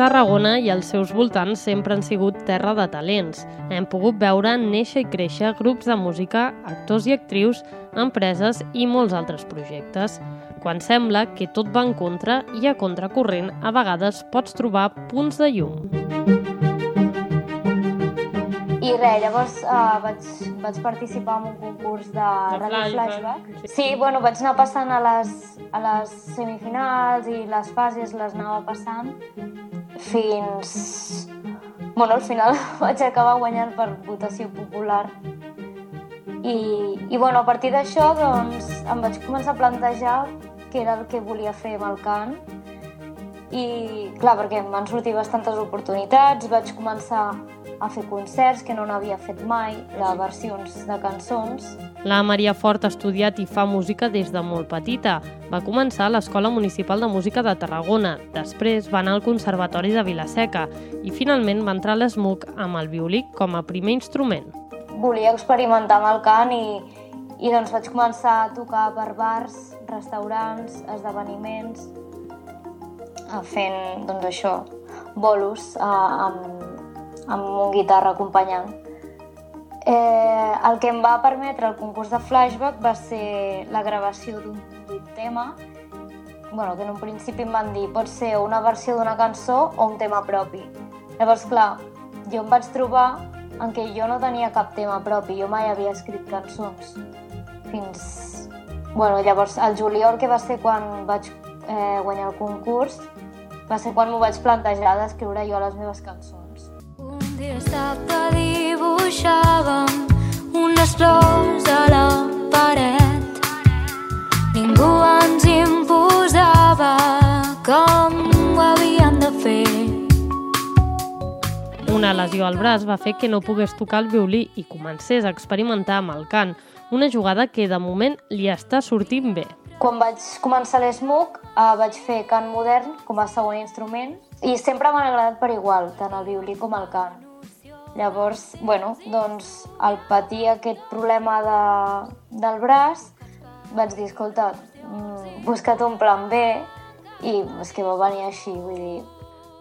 Tarragona i els seus voltants sempre han sigut terra de talents. Hem pogut veure néixer i créixer grups de música, actors i actrius, empreses i molts altres projectes. Quan sembla que tot va en contra i a contracorrent, a vegades pots trobar punts de llum. I res, llavors uh, vaig, vaig participar en un concurs de, de Radio Flashback. Flashback. Sí. sí, bueno, vaig anar passant a les, a les semifinals i les fases les anava passant fins... Bueno, al final vaig acabar guanyant per votació popular. I, i bueno, a partir d'això doncs, em vaig començar a plantejar què era el que volia fer amb el cant i clar, perquè em van sortir bastantes oportunitats, vaig començar a fer concerts que no n'havia fet mai, de versions de cançons. La Maria Fort ha estudiat i fa música des de molt petita. Va començar a l'Escola Municipal de Música de Tarragona, després va anar al Conservatori de Vilaseca i finalment va entrar a l'ESMUC amb el violí com a primer instrument. Volia experimentar amb el cant i, i doncs vaig començar a tocar per bars, restaurants, esdeveniments, fent doncs això, bolos eh, amb, amb un guitarra acompanyant. Eh, el que em va permetre el concurs de flashback va ser la gravació d'un tema bueno, que en un principi em van dir pot ser una versió d'una cançó o un tema propi. Llavors, clar, jo em vaig trobar en què jo no tenia cap tema propi, jo mai havia escrit cançons. Fins... Bueno, llavors, el juliol, que va ser quan vaig eh, guanyar el concurs, va ser quan m'ho vaig plantejar d'escriure jo les meves cançons. Dissabte dibuixàvem unes flors a la paret. Ningú ens imposava com ho havíem de fer. Una lesió al braç va fer que no pogués tocar el violí i comencés a experimentar amb el cant, una jugada que de moment li està sortint bé. Quan vaig començar l'ESMUC eh, vaig fer cant modern com a segon instrument i sempre m'han agradat per igual, tant el violí com el cant. Llavors, bueno, doncs, al patir aquest problema de, del braç, vaig dir, escolta, mm, busca't un plan B i és que va venir així, vull dir,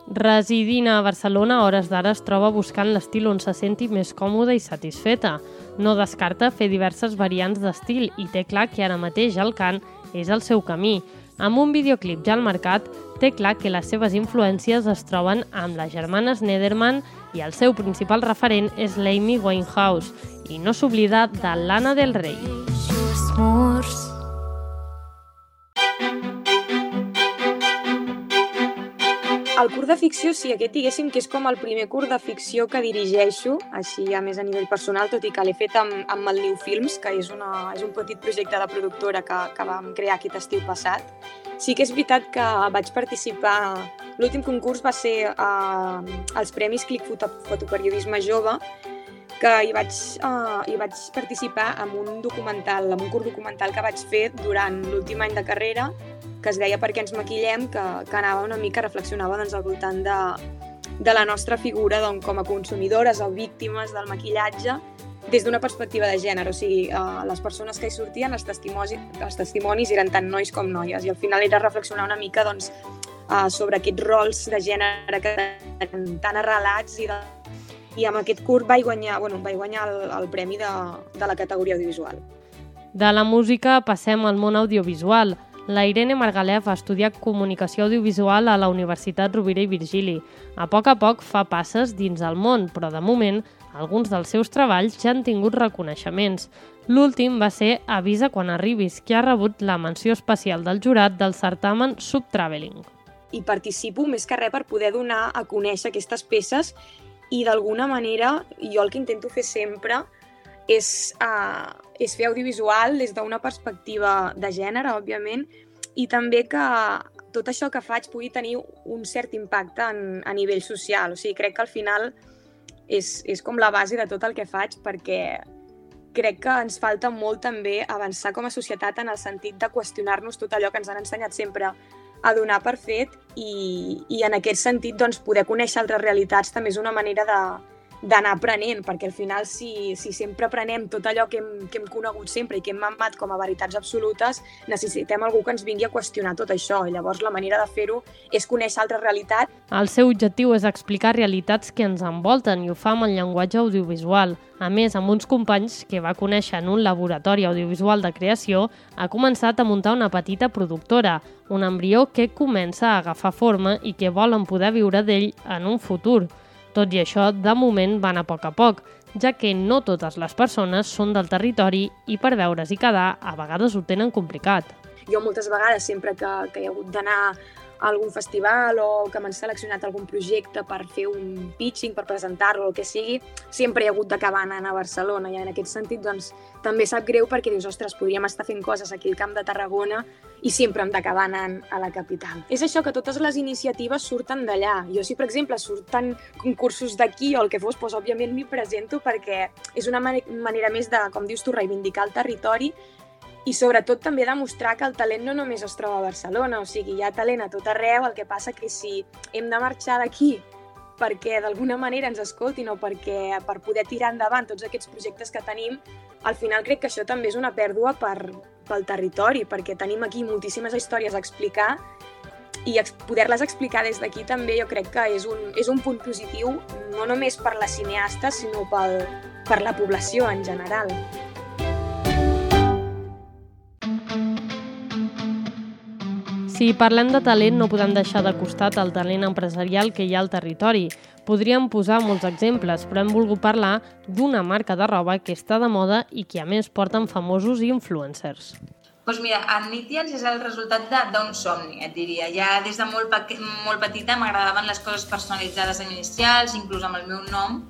Residint a Barcelona, a hores d'ara es troba buscant l'estil on se senti més còmoda i satisfeta. No descarta fer diverses variants d'estil i té clar que ara mateix el cant és el seu camí. Amb un videoclip ja al mercat, té clar que les seves influències es troben amb les germanes Nederman i el seu principal referent és l'Amy Winehouse, i no s'oblida de l'Anna del Rei. El curs de ficció, sí, aquest diguéssim que és com el primer curs de ficció que dirigeixo, així a més a nivell personal, tot i que l'he fet amb, amb el New Films, que és, una, és un petit projecte de productora que, que vam crear aquest estiu passat. Sí que és veritat que vaig participar... L'últim concurs va ser uh, els Premis Clic Foto, Fotoperiodisme Jove, que hi vaig, uh, hi vaig participar en un documental, en un curs documental que vaig fer durant l'últim any de carrera, que es deia Per què ens maquillem, que, que anava una mica, reflexionava doncs, al voltant de, de la nostra figura doncs, com a consumidores o víctimes del maquillatge des d'una perspectiva de gènere, o sigui, uh, les persones que hi sortien, els testimonis, els testimonis eren tant nois com noies, i al final era reflexionar una mica doncs, uh, sobre aquests rols de gènere que tenen tan arrelats i, de, i amb aquest curt vaig guanyar, bueno, vaig guanyar el, el premi de, de la categoria audiovisual. De la música passem al món audiovisual. La Irene Margalef ha estudiat Comunicació Audiovisual a la Universitat Rovira i Virgili. A poc a poc fa passes dins el món, però de moment alguns dels seus treballs ja han tingut reconeixements. L'últim va ser Avisa quan arribis, que ha rebut la menció especial del jurat del certamen Subtraveling. I participo més que res per poder donar a conèixer aquestes peces i d'alguna manera jo el que intento fer sempre és, uh, és fer audiovisual des d'una perspectiva de gènere, òbviament, i també que tot això que faig pugui tenir un cert impacte en, a nivell social. O sigui, crec que al final és, és com la base de tot el que faig perquè crec que ens falta molt també avançar com a societat en el sentit de qüestionar-nos tot allò que ens han ensenyat sempre a donar per fet i, i en aquest sentit doncs, poder conèixer altres realitats també és una manera de, d'anar aprenent, perquè al final si, si sempre aprenem tot allò que hem, que hem conegut sempre i que hem mamat com a veritats absolutes, necessitem algú que ens vingui a qüestionar tot això. I llavors la manera de fer-ho és conèixer altra realitat. El seu objectiu és explicar realitats que ens envolten i ho fa amb el llenguatge audiovisual. A més, amb uns companys que va conèixer en un laboratori audiovisual de creació, ha començat a muntar una petita productora, un embrió que comença a agafar forma i que volen poder viure d'ell en un futur. Tot i això, de moment van a poc a poc, ja que no totes les persones són del territori i per veure's i quedar a vegades ho tenen complicat. Jo moltes vegades, sempre que, que he hagut d'anar algun festival o que m'han seleccionat algun projecte per fer un pitching, per presentar-lo, el que sigui, sempre he hagut d'acabar anant a Barcelona i en aquest sentit doncs, també sap greu perquè dius, ostres, podríem estar fent coses aquí al Camp de Tarragona i sempre hem d'acabar anant a la capital. És això que totes les iniciatives surten d'allà. Jo si, per exemple, surten concursos d'aquí o el que fos, doncs, òbviament m'hi presento perquè és una manera més de, com dius tu, reivindicar el territori i sobretot també demostrar que el talent no només es troba a Barcelona, o sigui, hi ha talent a tot arreu, el que passa que si hem de marxar d'aquí perquè d'alguna manera ens escoltin o perquè per poder tirar endavant tots aquests projectes que tenim, al final crec que això també és una pèrdua per, pel territori, perquè tenim aquí moltíssimes històries a explicar i poder-les explicar des d'aquí també jo crec que és un, és un punt positiu no només per la cineasta, sinó pel, per la població en general. Si parlem de talent, no podem deixar de costat el talent empresarial que hi ha al territori. Podríem posar molts exemples, però hem volgut parlar d'una marca de roba que està de moda i que a més porten famosos influencers. Doncs mira, Nitians és el resultat d'un somni, et diria. Ja des de molt, molt petita m'agradaven les coses personalitzades inicials, inclús amb el meu nom,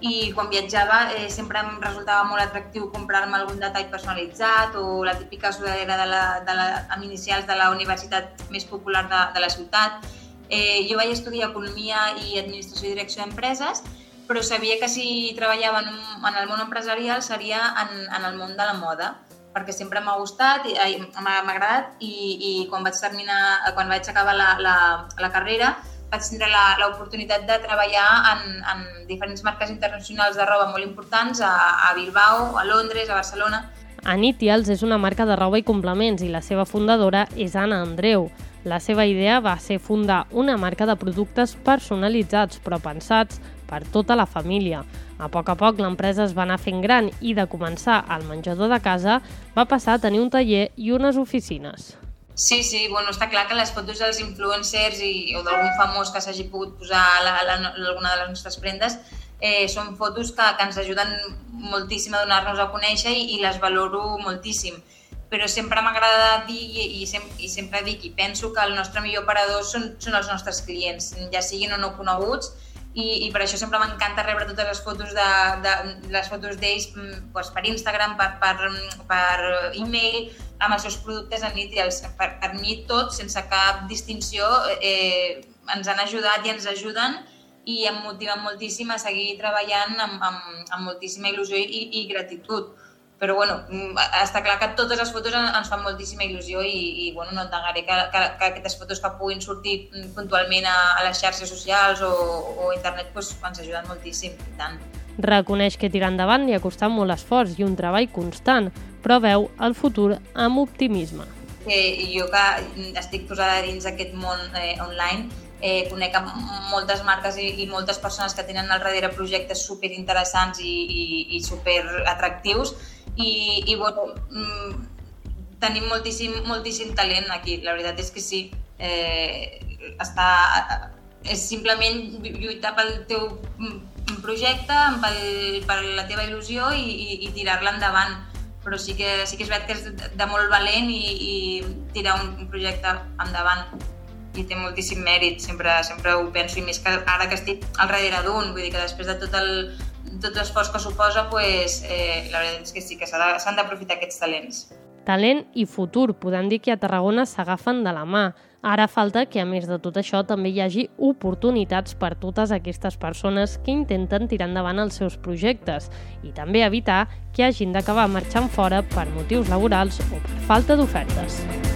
i quan viatjava eh, sempre em resultava molt atractiu comprar-me algun detall personalitzat o la típica sudadera de la, de la, amb inicials de la universitat més popular de, de la ciutat. Eh, jo vaig estudiar Economia i Administració i Direcció d'Empreses, però sabia que si treballava en, en el món empresarial seria en, en el món de la moda perquè sempre m'ha gustat, m'ha agradat i, i quan vaig terminar, quan vaig acabar la, la, la carrera vaig tindre l'oportunitat de treballar en, en diferents marques internacionals de roba molt importants a, a Bilbao, a Londres, a Barcelona. Anitials és una marca de roba i complements i la seva fundadora és Anna Andreu. La seva idea va ser fundar una marca de productes personalitzats però pensats per tota la família. A poc a poc l'empresa es va anar fent gran i de començar al menjador de casa va passar a tenir un taller i unes oficines. Sí, sí, bueno, està clar que les fotos dels influencers i, o d'algun famós que s'hagi pogut posar a, la, a, la, a alguna de les nostres prendes eh, són fotos que, que ens ajuden moltíssim a donar-nos a conèixer i, i les valoro moltíssim. Però sempre m'agrada dir i, i, sem i sempre dic i penso que el nostre millor parador són, són els nostres clients, ja siguin o no coneguts, i, i per això sempre m'encanta rebre totes les fotos de, de les fotos d'ells doncs, per Instagram, per, per, per e-mail, amb els seus productes en nit i els, per, per mi tots, sense cap distinció, eh, ens han ajudat i ens ajuden i em motiven moltíssim a seguir treballant amb, amb, amb moltíssima il·lusió i, i gratitud però bueno, mm, està clar que totes les fotos ens fan moltíssima il·lusió i, i bueno, no et negaré que, que, que aquestes fotos que puguin sortir puntualment a, a les xarxes socials o, o a internet pues, ens ajuden moltíssim, i tant. Reconeix que tirar endavant li ha costat molt esforç i un treball constant, però veu el futur amb optimisme. Eh, jo que estic posada dins aquest món eh, online, eh, conec moltes marques i, i moltes persones que tenen al darrere projectes super interessants i, i, i super atractius i, i bueno, mm, tenim moltíssim, moltíssim talent aquí, la veritat és que sí. Eh, està, és simplement lluitar pel teu mm, projecte, pel, per la teva il·lusió i, i, i tirar-la endavant. Però sí que, sí que és veritat que és de, molt valent i, i tirar un projecte endavant i té moltíssim mèrit, sempre, sempre ho penso, i més que ara que estic al darrere d'un, vull dir que després de tot el, tot l'esforç que suposa, pues, eh, la veritat és que sí, que s'han d'aprofitar aquests talents. Talent i futur. Podem dir que a Tarragona s'agafen de la mà. Ara falta que, a més de tot això, també hi hagi oportunitats per totes aquestes persones que intenten tirar endavant els seus projectes i també evitar que hagin d'acabar marxant fora per motius laborals o per falta d'ofertes.